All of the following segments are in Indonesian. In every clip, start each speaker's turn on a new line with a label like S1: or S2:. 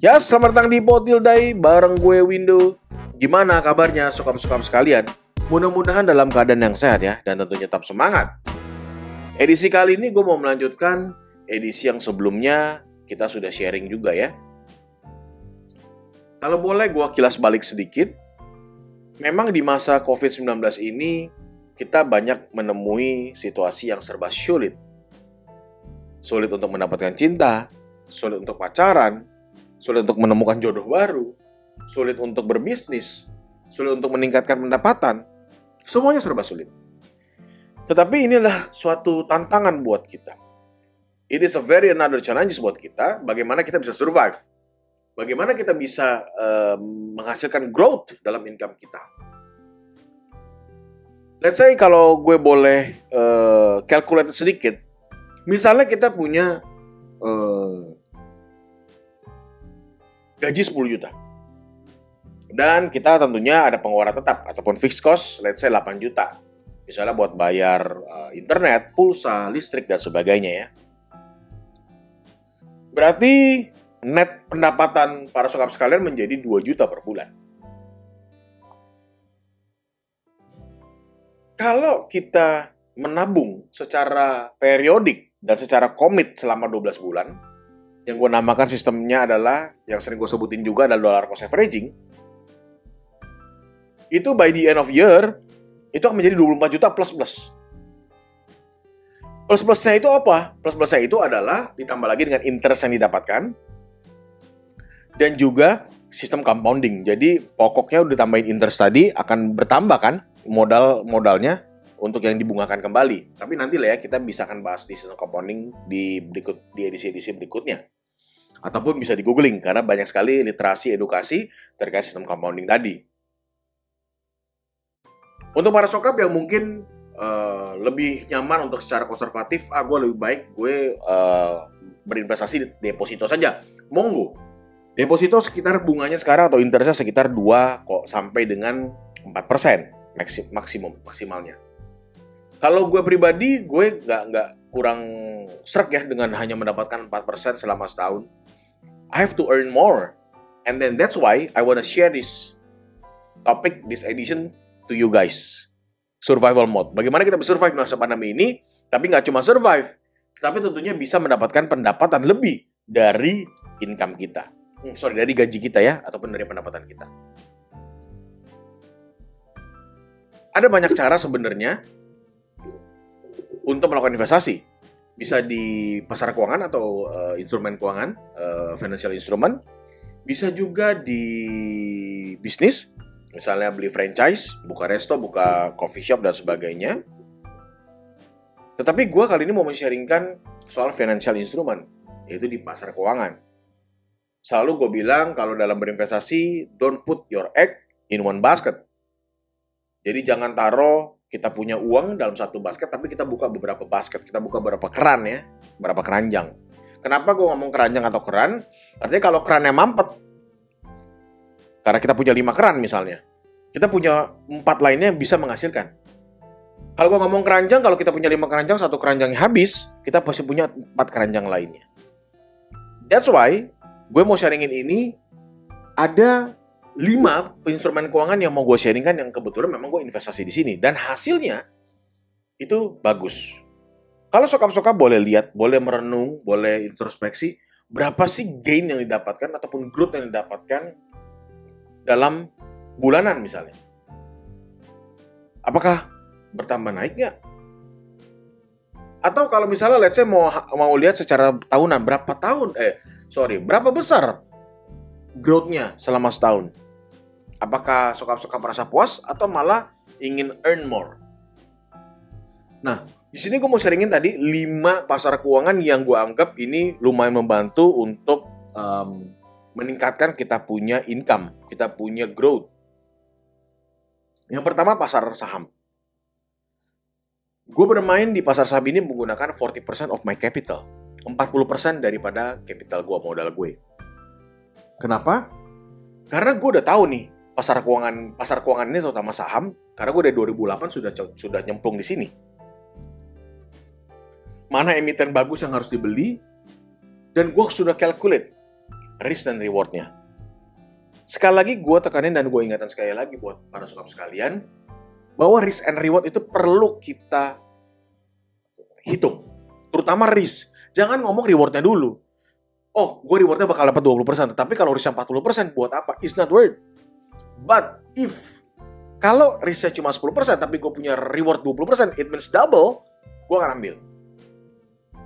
S1: Ya, selamat datang di Potil Day bareng gue Window. Gimana kabarnya sokap-sokap sekalian? Mudah-mudahan dalam keadaan yang sehat ya, dan tentunya tetap semangat. Edisi kali ini gue mau melanjutkan edisi yang sebelumnya kita sudah sharing juga ya. Kalau boleh gue kilas balik sedikit, memang di masa COVID-19 ini kita banyak menemui situasi yang serba sulit. Sulit untuk mendapatkan cinta, sulit untuk pacaran, sulit untuk menemukan jodoh baru, sulit untuk berbisnis, sulit untuk meningkatkan pendapatan. Semuanya serba sulit. Tetapi inilah suatu tantangan buat kita. It is a very another challenge buat kita, bagaimana kita bisa survive. Bagaimana kita bisa uh, menghasilkan growth dalam income kita. Let's say kalau gue boleh uh, calculate sedikit, misalnya kita punya uh, gaji 10 juta. Dan kita tentunya ada pengeluaran tetap ataupun fixed cost, let's say 8 juta. Misalnya buat bayar uh, internet, pulsa, listrik, dan sebagainya ya. Berarti net pendapatan para sokap sekalian menjadi 2 juta per bulan. Kalau kita menabung secara periodik dan secara komit selama 12 bulan, yang gue namakan sistemnya adalah yang sering gue sebutin juga adalah dollar cost averaging. Itu by the end of year itu akan menjadi 24 juta plus plus. Plus plusnya itu apa? Plus plusnya itu adalah ditambah lagi dengan interest yang didapatkan dan juga sistem compounding. Jadi pokoknya udah tambahin interest tadi akan bertambah kan modal modalnya untuk yang dibungakan kembali. Tapi nanti lah ya kita bisa akan bahas di sistem compounding di berikut di edisi-edisi berikutnya. Ataupun bisa di googling karena banyak sekali literasi edukasi terkait sistem compounding tadi. Untuk para sokap yang mungkin uh, lebih nyaman untuk secara konservatif, ah gue lebih baik gue uh, berinvestasi di deposito saja. Monggo. Deposito sekitar bunganya sekarang atau interestnya sekitar 2 kok sampai dengan 4% maksimum maksimalnya. Kalau gue pribadi, gue nggak nggak kurang serak ya dengan hanya mendapatkan 4% selama setahun. I have to earn more. And then that's why I wanna share this topic, this edition to you guys. Survival mode. Bagaimana kita bersurvive masa pandemi ini, tapi nggak cuma survive, tapi tentunya bisa mendapatkan pendapatan lebih dari income kita. Hmm, sorry, dari gaji kita ya, ataupun dari pendapatan kita. Ada banyak cara sebenarnya untuk melakukan investasi. Bisa di pasar keuangan atau uh, instrumen keuangan, uh, financial instrument. Bisa juga di bisnis, misalnya beli franchise, buka resto, buka coffee shop, dan sebagainya. Tetapi gue kali ini mau men-sharingkan soal financial instrument, yaitu di pasar keuangan. Selalu gue bilang kalau dalam berinvestasi, don't put your egg in one basket. Jadi jangan taruh kita punya uang dalam satu basket, tapi kita buka beberapa basket, kita buka beberapa keran ya, beberapa keranjang. Kenapa gue ngomong keranjang atau keran? Artinya kalau kerannya mampet, karena kita punya lima keran misalnya, kita punya empat lainnya yang bisa menghasilkan. Kalau gue ngomong keranjang, kalau kita punya lima keranjang, satu keranjangnya habis, kita pasti punya empat keranjang lainnya. That's why gue mau sharingin ini ada lima instrumen keuangan yang mau gue sharingkan yang kebetulan memang gue investasi di sini dan hasilnya itu bagus. Kalau sokap-sokap boleh lihat, boleh merenung, boleh introspeksi, berapa sih gain yang didapatkan ataupun growth yang didapatkan dalam bulanan misalnya. Apakah bertambah naik nggak? Atau kalau misalnya let's say mau mau lihat secara tahunan berapa tahun eh sorry berapa besar growth-nya selama setahun? Apakah sokap-sokap merasa puas atau malah ingin earn more? Nah, di sini gue mau sharingin tadi 5 pasar keuangan yang gue anggap ini lumayan membantu untuk um, meningkatkan kita punya income, kita punya growth. Yang pertama pasar saham. Gue bermain di pasar saham ini menggunakan 40% of my capital. 40% daripada capital gue, modal gue. Kenapa? Karena gue udah tahu nih pasar keuangan pasar keuangan ini terutama saham karena gue dari 2008 sudah sudah nyemplung di sini. Mana emiten bagus yang harus dibeli dan gue sudah calculate risk dan rewardnya. Sekali lagi gue tekanin dan gue ingatkan sekali lagi buat para sokap sekalian, bahwa risk and reward itu perlu kita hitung. Terutama risk. Jangan ngomong rewardnya dulu. Oh, gue rewardnya bakal dapat 20%, tetapi kalau risknya 40%, buat apa? It's not worth. But if kalau risknya cuma 10%, tapi gue punya reward 20%, it means double, gue akan ambil.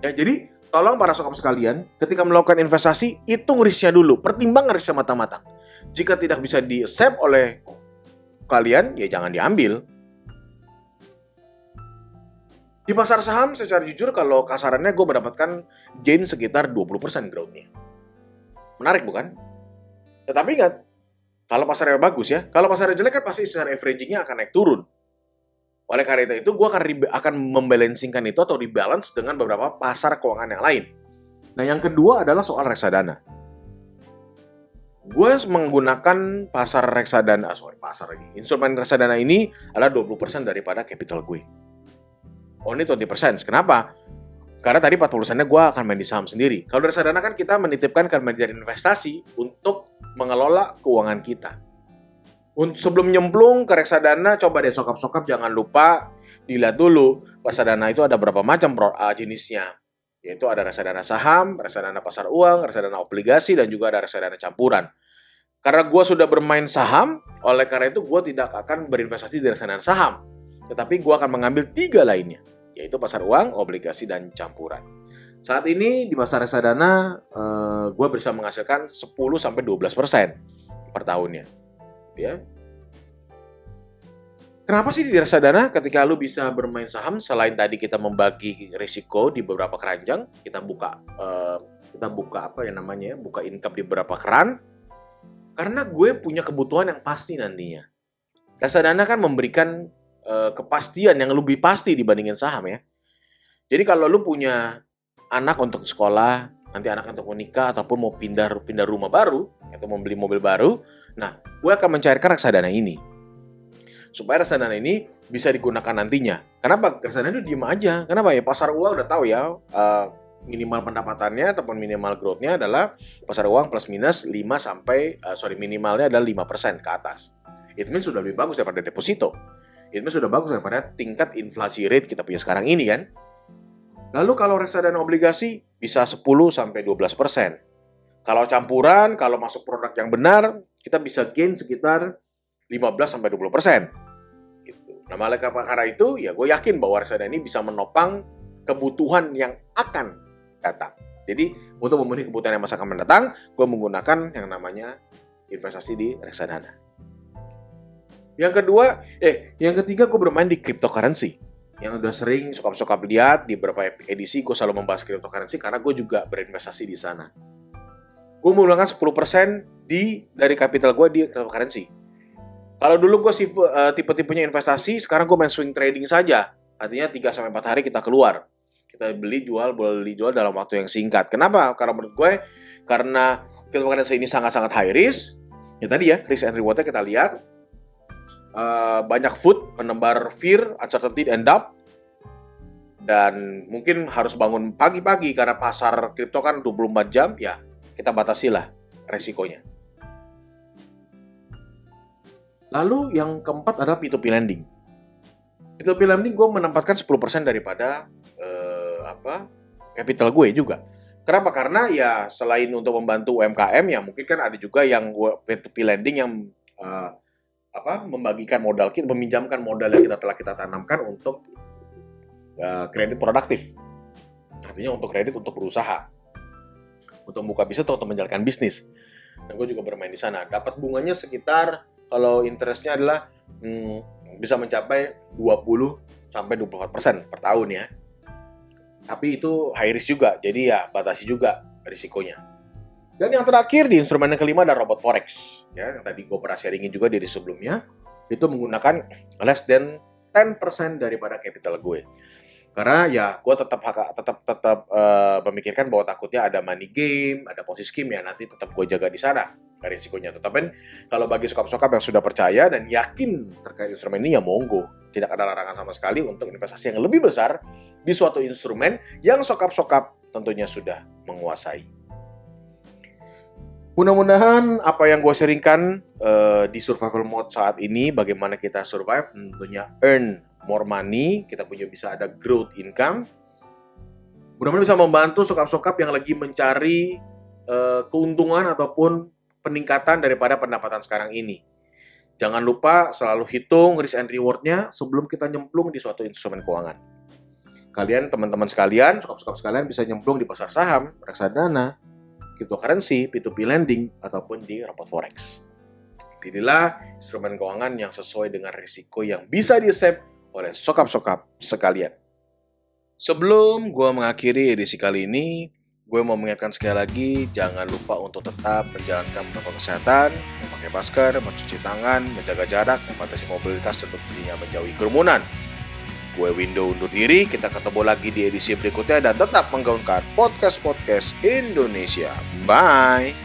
S1: Ya, jadi tolong para sokap sekalian, ketika melakukan investasi, hitung risknya dulu. Pertimbangkan risknya matang-matang. Jika tidak bisa di-accept oleh kalian, ya jangan diambil. Di pasar saham secara jujur kalau kasarannya gue mendapatkan gain sekitar 20% growth-nya. Menarik bukan? Tetapi ingat, kalau pasarnya bagus ya, kalau pasarnya jelek kan pasti secara averaging-nya akan naik turun. Oleh karena itu, gue akan akan membalancingkan itu atau rebalance dengan beberapa pasar keuangan yang lain. Nah, yang kedua adalah soal reksadana. Gue menggunakan pasar reksadana, sorry, pasar lagi. Instrumen reksadana ini adalah 20% daripada capital gue only 20%. Kenapa? Karena tadi 40%-nya gue akan main di saham sendiri. Kalau reksadana kan kita menitipkan ke manajer investasi mengelola keuangan kita. Sebelum nyemplung ke reksadana, coba deh sokap-sokap jangan lupa dilihat dulu reksadana itu ada berapa macam uh, jenisnya. Yaitu ada reksadana saham, reksadana pasar uang, reksadana obligasi, dan juga ada reksadana campuran. Karena gue sudah bermain saham, oleh karena itu gue tidak akan berinvestasi di reksadana saham. Tetapi gue akan mengambil tiga lainnya yaitu pasar uang, obligasi, dan campuran. Saat ini di pasar reksadana, uh, gue bisa menghasilkan 10-12% per tahunnya. Ya. Kenapa sih di reksadana ketika lu bisa bermain saham selain tadi kita membagi risiko di beberapa keranjang, kita buka uh, kita buka apa ya namanya, buka income di beberapa keran, karena gue punya kebutuhan yang pasti nantinya. Reksadana kan memberikan uh, kepastian yang lebih pasti dibandingin saham ya. Jadi kalau lu punya anak untuk sekolah, nanti anak untuk menikah ataupun mau pindah pindah rumah baru atau mau beli mobil baru, nah gue akan mencairkan reksadana ini supaya reksadana ini bisa digunakan nantinya. Kenapa reksadana itu diem aja? Kenapa ya pasar uang udah tahu ya uh, minimal pendapatannya ataupun minimal growth-nya adalah pasar uang plus minus 5 sampai uh, sorry minimalnya adalah 5% ke atas. It means sudah lebih bagus daripada deposito itu sudah bagus daripada tingkat inflasi rate kita punya sekarang ini kan. Lalu kalau reksadana obligasi bisa 10 sampai 12 persen. Kalau campuran, kalau masuk produk yang benar, kita bisa gain sekitar 15 sampai 20 persen. Gitu. Nah, oleh karena itu, ya gue yakin bahwa reksadana ini bisa menopang kebutuhan yang akan datang. Jadi, untuk memenuhi kebutuhan yang masa akan mendatang, gue menggunakan yang namanya investasi di reksadana. Yang kedua, eh, yang ketiga gue bermain di cryptocurrency. Yang udah sering suka-suka lihat di beberapa edisi gue selalu membahas cryptocurrency karena gue juga berinvestasi di sana. Gue menggunakan 10% di dari capital gue di cryptocurrency. Kalau dulu gue uh, tipe-tipenya investasi, sekarang gue main swing trading saja. Artinya 3 sampai 4 hari kita keluar. Kita beli jual, beli jual dalam waktu yang singkat. Kenapa? Karena menurut gue karena cryptocurrency ini sangat-sangat high risk. Ya tadi ya, risk and rewardnya kita lihat uh, banyak food menebar fear, uncertainty, and doubt. Dan mungkin harus bangun pagi-pagi karena pasar kripto kan 24 jam, ya kita batasilah resikonya. Lalu yang keempat adalah P2P lending. P2P lending gue menempatkan 10% daripada uh, apa capital gue juga. Kenapa? Karena ya selain untuk membantu UMKM ya mungkin kan ada juga yang P2P lending yang uh, apa membagikan modal kita, meminjamkan modal yang kita telah kita tanamkan untuk uh, kredit produktif. Artinya untuk kredit untuk berusaha, untuk membuka bisnis atau untuk menjalankan bisnis. Dan gue juga bermain di sana. Dapat bunganya sekitar kalau interestnya adalah hmm, bisa mencapai 20 sampai 24 persen per tahun ya. Tapi itu high risk juga, jadi ya batasi juga risikonya. Dan yang terakhir di instrumen yang kelima ada robot forex. Ya, yang tadi gue pernah sharingin juga dari sebelumnya, itu menggunakan less than 10% daripada capital gue. Karena ya gue tetap tetap tetap uh, memikirkan bahwa takutnya ada money game, ada posisi game ya nanti tetap gue jaga di sana risikonya. Tetapi kalau bagi sokap-sokap yang sudah percaya dan yakin terkait instrumen ini ya monggo. Tidak ada larangan sama sekali untuk investasi yang lebih besar di suatu instrumen yang sokap-sokap tentunya sudah menguasai. Mudah-mudahan apa yang gue sharingkan uh, di survival mode saat ini, bagaimana kita survive, tentunya earn more money, kita punya bisa ada growth income. Mudah-mudahan bisa membantu sokap-sokap yang lagi mencari uh, keuntungan ataupun peningkatan daripada pendapatan sekarang ini. Jangan lupa selalu hitung risk and reward-nya sebelum kita nyemplung di suatu instrumen keuangan. Kalian, teman-teman sekalian, sokap-sokap sekalian bisa nyemplung di pasar saham, reksadana, cryptocurrency, P2P lending, ataupun di rapot forex. Pilihlah instrumen keuangan yang sesuai dengan risiko yang bisa di oleh sokap-sokap sekalian. Sebelum gue mengakhiri edisi kali ini, gue mau mengingatkan sekali lagi, jangan lupa untuk tetap menjalankan protokol kesehatan, memakai masker, mencuci tangan, menjaga jarak, membatasi mobilitas, tentunya menjauhi kerumunan. Gue Window undur diri, kita ketemu lagi di edisi berikutnya dan tetap menggaungkan podcast-podcast Indonesia. Bye!